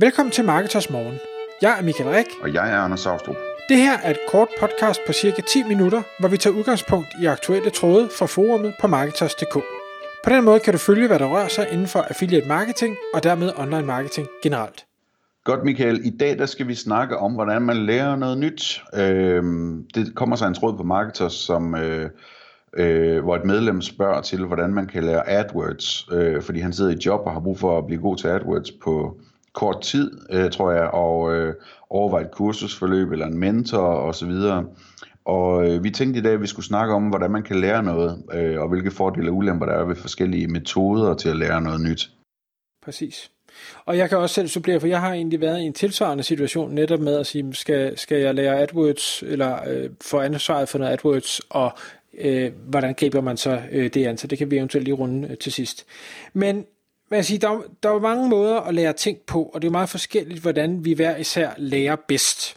Velkommen til Marketers Morgen. Jeg er Michael Rik. Og jeg er Anders Saustrup. Det her er et kort podcast på cirka 10 minutter, hvor vi tager udgangspunkt i aktuelle tråde fra forumet på Marketers.dk. På den måde kan du følge, hvad der rører sig inden for affiliate marketing og dermed online marketing generelt. Godt Michael, i dag der skal vi snakke om, hvordan man lærer noget nyt. Øhm, det kommer sig en tråd på Marketers, som, øh, øh, hvor et medlem spørger til, hvordan man kan lære AdWords, øh, fordi han sidder i job og har brug for at blive god til AdWords på kort tid, øh, tror jeg, og øh, overveje et kursusforløb eller en mentor osv. Og øh, vi tænkte i dag, at vi skulle snakke om, hvordan man kan lære noget, øh, og hvilke fordele og ulemper der er ved forskellige metoder til at lære noget nyt. Præcis. Og jeg kan også selv supplere, for jeg har egentlig været i en tilsvarende situation netop med at sige, skal, skal jeg lære AdWords, eller øh, få ansvaret for noget AdWords, og øh, hvordan griber man så øh, det an, så det kan vi eventuelt lige runde øh, til sidst. Men man siger, der, der er mange måder at lære ting på, og det er meget forskelligt, hvordan vi hver især lærer bedst.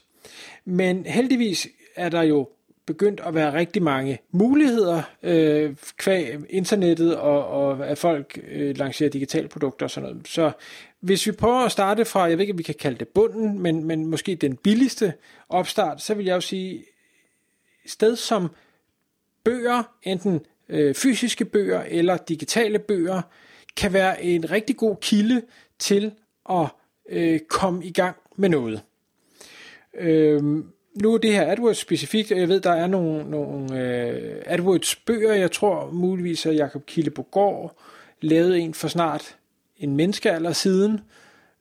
Men heldigvis er der jo begyndt at være rigtig mange muligheder øh, kvæg internettet og, og at folk øh, lancerer digitale produkter og sådan noget. Så hvis vi prøver at starte fra, jeg ved ikke, om vi kan kalde det bunden, men, men måske den billigste opstart, så vil jeg jo sige, sted som bøger, enten øh, fysiske bøger eller digitale bøger, kan være en rigtig god kilde til at øh, komme i gang med noget. Øh, nu er det her AdWords specifikt, og jeg ved, der er nogle, nogle øh, AdWords bøger, jeg tror muligvis, at Jacob Killebogård lavede en for snart en menneskealder siden.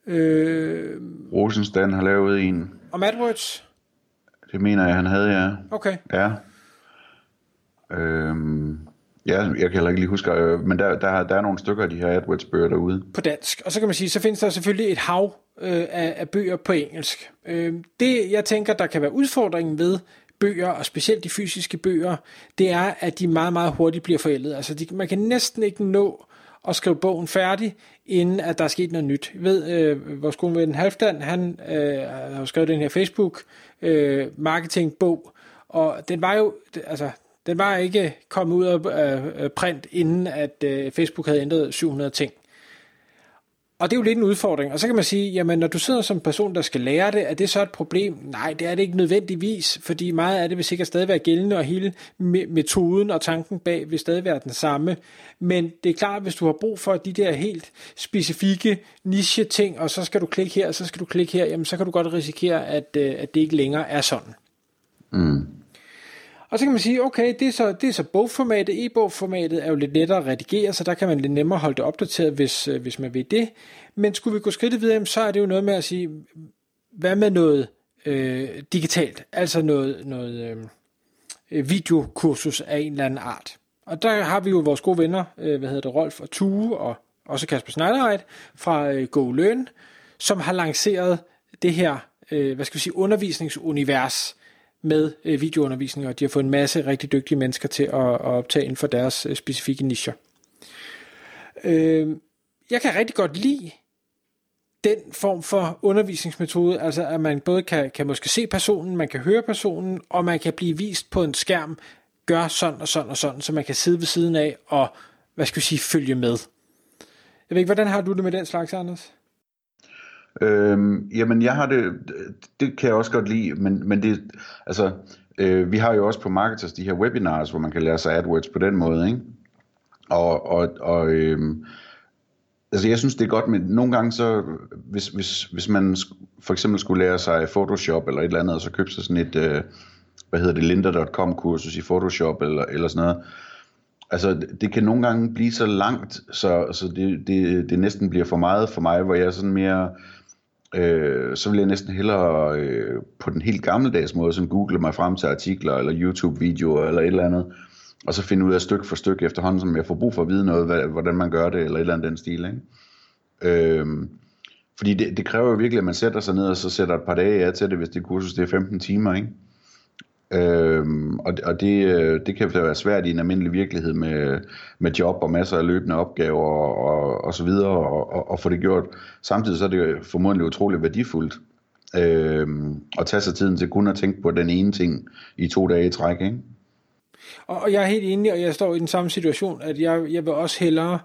Øh, Rosenstand har lavet en. Om AdWords? Det mener jeg, han havde, ja. Okay. Ja. Øhm, ja, jeg kan heller ikke lige huske, øh, men der, der, der er nogle stykker af de her AdWords-bøger derude. På dansk. Og så kan man sige, så findes der selvfølgelig et hav øh, af, af bøger på engelsk. Øh, det, jeg tænker, der kan være udfordringen ved bøger, og specielt de fysiske bøger, det er, at de meget, meget hurtigt bliver forældet. Altså, de, man kan næsten ikke nå at skrive bogen færdig, inden at der er sket noget nyt. Jeg ved, øh, vores gode ven Halfdan, han øh, har skrevet den her Facebook øh, og den var jo, altså, den var ikke kommet ud af print, inden at øh, Facebook havde ændret 700 ting. Og det er jo lidt en udfordring. Og så kan man sige, jamen når du sidder som person, der skal lære det, er det så et problem? Nej, det er det ikke nødvendigvis, fordi meget af det vil sikkert stadig være gældende, og hele metoden og tanken bag vil stadig være den samme. Men det er klart, hvis du har brug for de der helt specifikke niche ting, og så skal du klikke her, og så skal du klikke her, jamen så kan du godt risikere, at, øh, at det ikke længere er sådan. Mm. Og så kan man sige, okay, det er så, det er så bogformatet. E-bogformatet er jo lidt lettere at redigere, så der kan man lidt nemmere holde det opdateret, hvis, øh, hvis man vil det. Men skulle vi gå skridtet videre, så er det jo noget med at sige, hvad med noget øh, digitalt? Altså noget, noget øh, videokursus af en eller anden art. Og der har vi jo vores gode venner, øh, hvad hedder det, Rolf og Tue, og også Kasper Schneiderreit fra øh, Go Learn, som har lanceret det her, øh, hvad skal vi sige, undervisningsunivers, med øh, videoundervisning, og de har fået en masse rigtig dygtige mennesker til at, at optage inden for deres øh, specifikke nischer. Øh, jeg kan rigtig godt lide den form for undervisningsmetode, altså at man både kan, kan måske se personen, man kan høre personen, og man kan blive vist på en skærm, gør sådan og sådan og sådan, så man kan sidde ved siden af og, hvad skal vi sige, følge med. Jeg ved ikke, hvordan har du det med den slags, Anders? Øhm, jamen, jeg har det, det kan jeg også godt lide, men, men det, altså, øh, vi har jo også på Marketers de her webinars, hvor man kan lære sig AdWords på den måde, ikke? Og, og, og øhm, altså jeg synes det er godt, men nogle gange så, hvis, hvis, hvis man for eksempel skulle lære sig Photoshop eller et eller andet, og så købe sig sådan et, øh, hvad hedder det, linda.com kursus i Photoshop eller, eller sådan noget, altså det kan nogle gange blive så langt, så, så det, det, det næsten bliver for meget for mig, hvor jeg sådan mere, øh, så vil jeg næsten hellere øh, på den helt gammeldags måde, sådan google mig frem til artikler eller YouTube-videoer eller et eller andet, og så finde ud af stykke for stykke efterhånden, som jeg får brug for at vide noget, hvad, hvordan man gør det, eller et eller andet den stil. Ikke? Øh, fordi det, det kræver jo virkelig, at man sætter sig ned og så sætter et par dage af til det, hvis det kursus det er 15 timer. Ikke? Øhm, og og det, øh, det kan være svært i en almindelig virkelighed med, med job og masser af løbende opgaver og, og, og så videre, og, og, og få det gjort. Samtidig så er det formodentlig utroligt værdifuldt øhm, at tage sig tiden til kun at tænke på den ene ting i to dage i træk. Ikke? Og, og jeg er helt enig, og jeg står i den samme situation, at jeg, jeg vil også hellere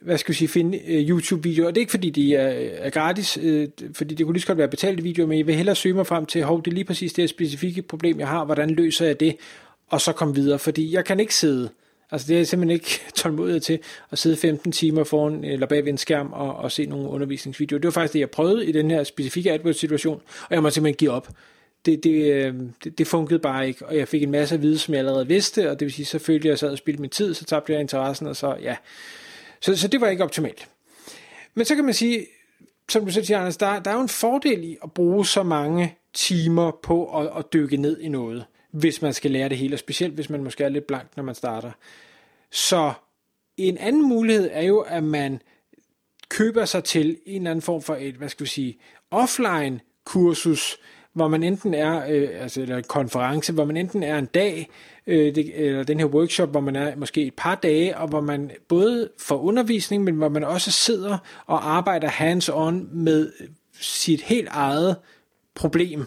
hvad skal vi sige, finde øh, YouTube-videoer. Det er ikke fordi, de er, er gratis, øh, fordi det kunne lige så godt være betalte videoer, men jeg vil hellere søge mig frem til, hov, det er lige præcis det specifikke problem, jeg har, hvordan løser jeg det, og så komme videre, fordi jeg kan ikke sidde, altså det er simpelthen ikke tålmodighed til at sidde 15 timer foran eller bag ved en skærm og, og se nogle undervisningsvideoer. Det var faktisk det, jeg prøvede i den her specifikke AdWords-situation, og jeg må simpelthen give op det, det, øh, det, det fungerede bare ikke, og jeg fik en masse at vide, som jeg allerede vidste, og det vil sige, så følte jeg, at jeg sad og spildte min tid, så tabte jeg interessen, og så, ja. Så, så det var ikke optimalt. Men så kan man sige, som du selv siger, Anders, der, der er jo en fordel i at bruge så mange timer på at, at dykke ned i noget, hvis man skal lære det hele, og specielt hvis man måske er lidt blank, når man starter. Så en anden mulighed er jo, at man køber sig til en eller anden form for et, hvad skal vi sige, offline kursus, hvor man enten er, øh, altså eller en konference, hvor man enten er en dag, øh, det, eller den her workshop, hvor man er måske et par dage, og hvor man både får undervisning, men hvor man også sidder og arbejder hands-on med sit helt eget problem.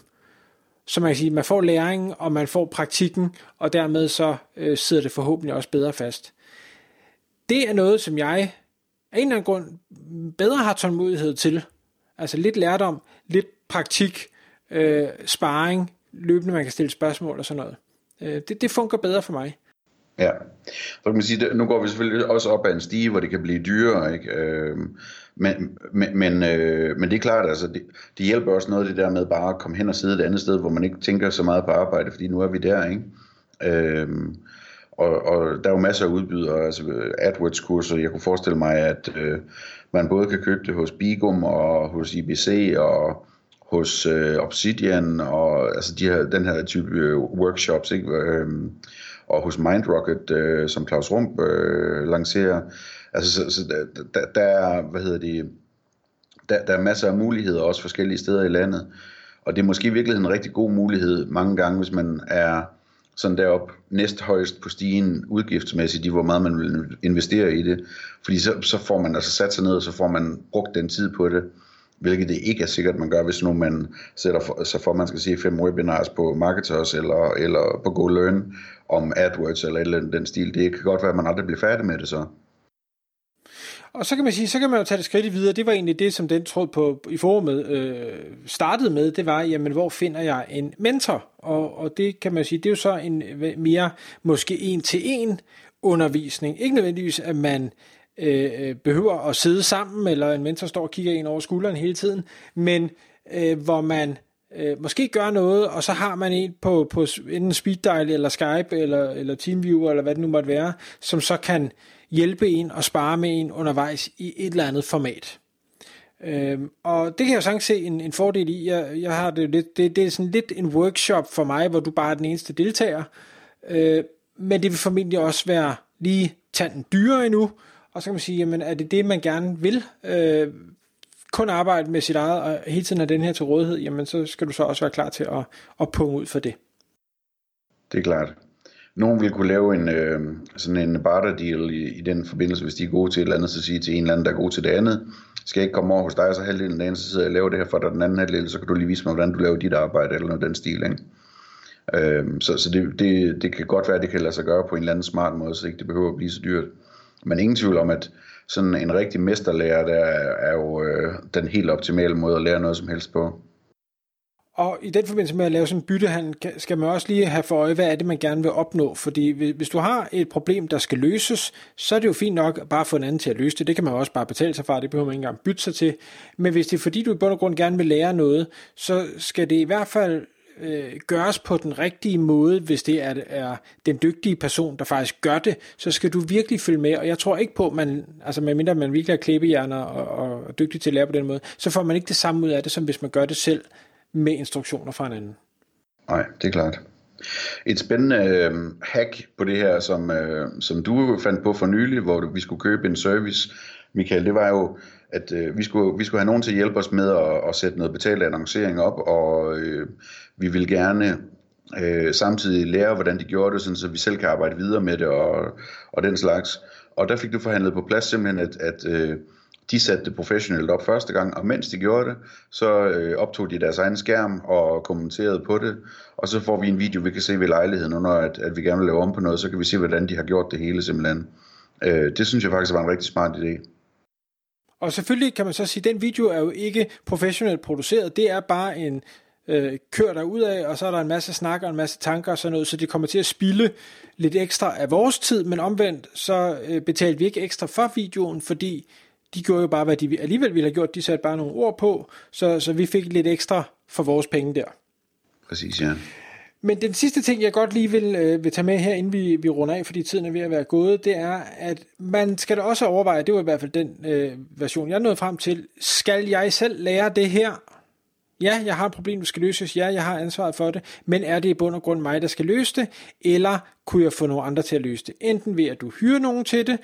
Så man kan sige, man får læringen, og man får praktikken, og dermed så øh, sidder det forhåbentlig også bedre fast. Det er noget, som jeg af en eller anden grund bedre har tålmodighed til. Altså lidt lærdom, lidt praktik, øh, sparring, løbende man kan stille spørgsmål og sådan noget. Øh, det, det fungerer bedre for mig. Ja, så kan man sige, nu går vi selvfølgelig også op ad en stige, hvor det kan blive dyrere, ikke? Øh, men, men, men, øh, men det er klart, altså, det, det hjælper også noget det der med bare at komme hen og sidde et andet sted, hvor man ikke tænker så meget på arbejde, fordi nu er vi der, ikke? Øh, og, og der er jo masser af udbydere, altså AdWords-kurser, jeg kunne forestille mig, at øh, man både kan købe det hos Bigum og hos IBC og hos øh, Obsidian og altså de her, den her type øh, workshops, ikke? Øh, og hos MindRocket, øh, som Claus Rump øh, lancerer. Altså, så, så der, der, der er, hvad hedder det, der, der er masser af muligheder, også forskellige steder i landet. Og det er måske i virkeligheden en rigtig god mulighed mange gange, hvis man er sådan derop næsthøjst på stigen udgiftsmæssigt i, hvor meget man vil investere i det. Fordi så, så får man altså sat sig ned, og så får man brugt den tid på det hvilket det ikke er sikkert, man gør, hvis nu man sætter for, sig for, man skal sige fem webinars på Marketers eller, eller på GoLearn om AdWords eller, eller den stil. Det kan godt være, at man aldrig bliver færdig med det så. Og så kan man sige, så kan man jo tage det skridt videre. Det var egentlig det, som den tråd på, i forumet øh, startede med. Det var, jamen, hvor finder jeg en mentor? Og, og det kan man sige, det er jo så en mere måske en til en undervisning. Ikke nødvendigvis, at man Øh, øh, behøver at sidde sammen, eller en mentor står og kigger ind over skulderen hele tiden, men øh, hvor man øh, måske gør noget, og så har man en på, på enten SpeedDial, eller Skype, eller, eller TeamViewer, eller hvad det nu måtte være, som så kan hjælpe en og spare med en undervejs i et eller andet format. Øhm, og det kan jeg sagtens se en, en fordel i. Jeg, jeg har det lidt, det, det er sådan lidt en workshop for mig, hvor du bare er den eneste deltager. Øh, men det vil formentlig også være lige tanden dyrere endnu, og så kan man sige, jamen er det det, man gerne vil? Øh, kun arbejde med sit eget, og hele tiden have den her til rådighed, jamen så skal du så også være klar til at, at punge ud for det. Det er klart. Nogen vil kunne lave en, øh, sådan en barter deal i, i den forbindelse, hvis de er gode til et eller andet, så sige til en eller anden, der er god til det andet. Skal jeg ikke komme over hos dig, så halvdelen af dagen, så sidder jeg og laver det her for dig den anden halvdel, så kan du lige vise mig, hvordan du laver dit arbejde, eller noget den stil, ikke? Øh, så så det, det, det kan godt være, at det kan lade sig gøre på en eller anden smart måde, så ikke det behøver at blive så dyrt. Men ingen tvivl om, at sådan en rigtig mesterlærer, der er, jo øh, den helt optimale måde at lære noget som helst på. Og i den forbindelse med at lave sådan en byttehandel, skal man også lige have for øje, hvad er det, man gerne vil opnå. Fordi hvis du har et problem, der skal løses, så er det jo fint nok bare at få en anden til at løse det. Det kan man også bare betale sig fra, det behøver man ikke engang bytte sig til. Men hvis det er fordi, du i bund og grund gerne vil lære noget, så skal det i hvert fald øh, gøres på den rigtige måde, hvis det er, er den dygtige person, der faktisk gør det, så skal du virkelig følge med, og jeg tror ikke på, at man, altså medmindre man virkelig er klæbehjerner og, og er dygtig til at lære på den måde, så får man ikke det samme ud af det, som hvis man gør det selv med instruktioner fra en anden. Nej, det er klart. Et spændende øh, hack på det her, som, øh, som du fandt på for nylig, hvor vi skulle købe en service, Michael, det var jo, at øh, vi, skulle, vi skulle have nogen til at hjælpe os med at, at sætte noget betalt annoncering op, og øh, vi vil gerne øh, samtidig lære, hvordan de gjorde det, sådan, så vi selv kan arbejde videre med det og, og den slags. Og der fik du forhandlet på plads simpelthen, at, at øh, de satte det professionelt op første gang, og mens de gjorde det, så øh, optog de deres egen skærm og kommenterede på det, og så får vi en video, vi kan se ved lejligheden, når at, at vi gerne vil lave om på noget, så kan vi se, hvordan de har gjort det hele simpelthen. Øh, det synes jeg faktisk var en rigtig smart idé. Og selvfølgelig kan man så sige, at den video er jo ikke professionelt produceret. Det er bare en øh, kør der ud af, og så er der en masse snak og en masse tanker og sådan noget, så det kommer til at spille lidt ekstra af vores tid, men omvendt så øh, betalte vi ikke ekstra for videoen, fordi de gjorde jo bare, hvad de alligevel ville have gjort. De satte bare nogle ord på, så, så vi fik lidt ekstra for vores penge der. Præcis, ja. Men den sidste ting, jeg godt lige vil, øh, vil tage med her, inden vi, vi runder af, fordi tiden er ved at være gået, det er, at man skal da også overveje, det var i hvert fald den øh, version, jeg nåede frem til, skal jeg selv lære det her? Ja, jeg har et problem, der skal løses. Ja, jeg har ansvaret for det. Men er det i bund og grund mig, der skal løse det? Eller kunne jeg få nogle andre til at løse det? Enten ved, at du hyrer nogen til det,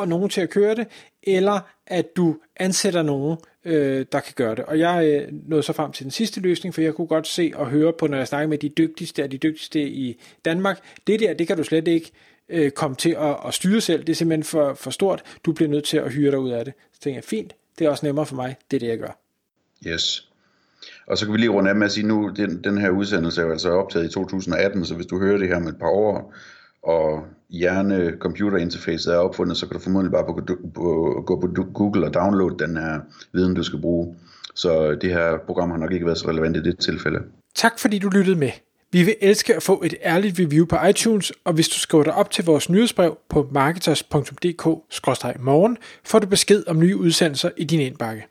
og nogen til at køre det, eller at du ansætter nogen, øh, der kan gøre det. Og jeg øh, nåede så frem til den sidste løsning, for jeg kunne godt se og høre på, når jeg snakker med de dygtigste af de dygtigste i Danmark, det der, det kan du slet ikke øh, komme til at, at styre selv. Det er simpelthen for, for stort. Du bliver nødt til at hyre dig ud af det. Så tænker jeg, fint, det er også nemmere for mig. Det er det, jeg gør. Yes. Og så kan vi lige runde af med at sige, nu den, den her udsendelse er jo altså optaget i 2018, så hvis du hører det her om et par år, og hjerne-computer-interfacet er opfundet, så kan du formodentlig bare på, på, gå på Google og downloade den her viden, du skal bruge. Så det her program har nok ikke været så relevant i det tilfælde. Tak fordi du lyttede med. Vi vil elske at få et ærligt review på iTunes, og hvis du skriver dig op til vores nyhedsbrev på marketers.dk-morgen, får du besked om nye udsendelser i din indbakke.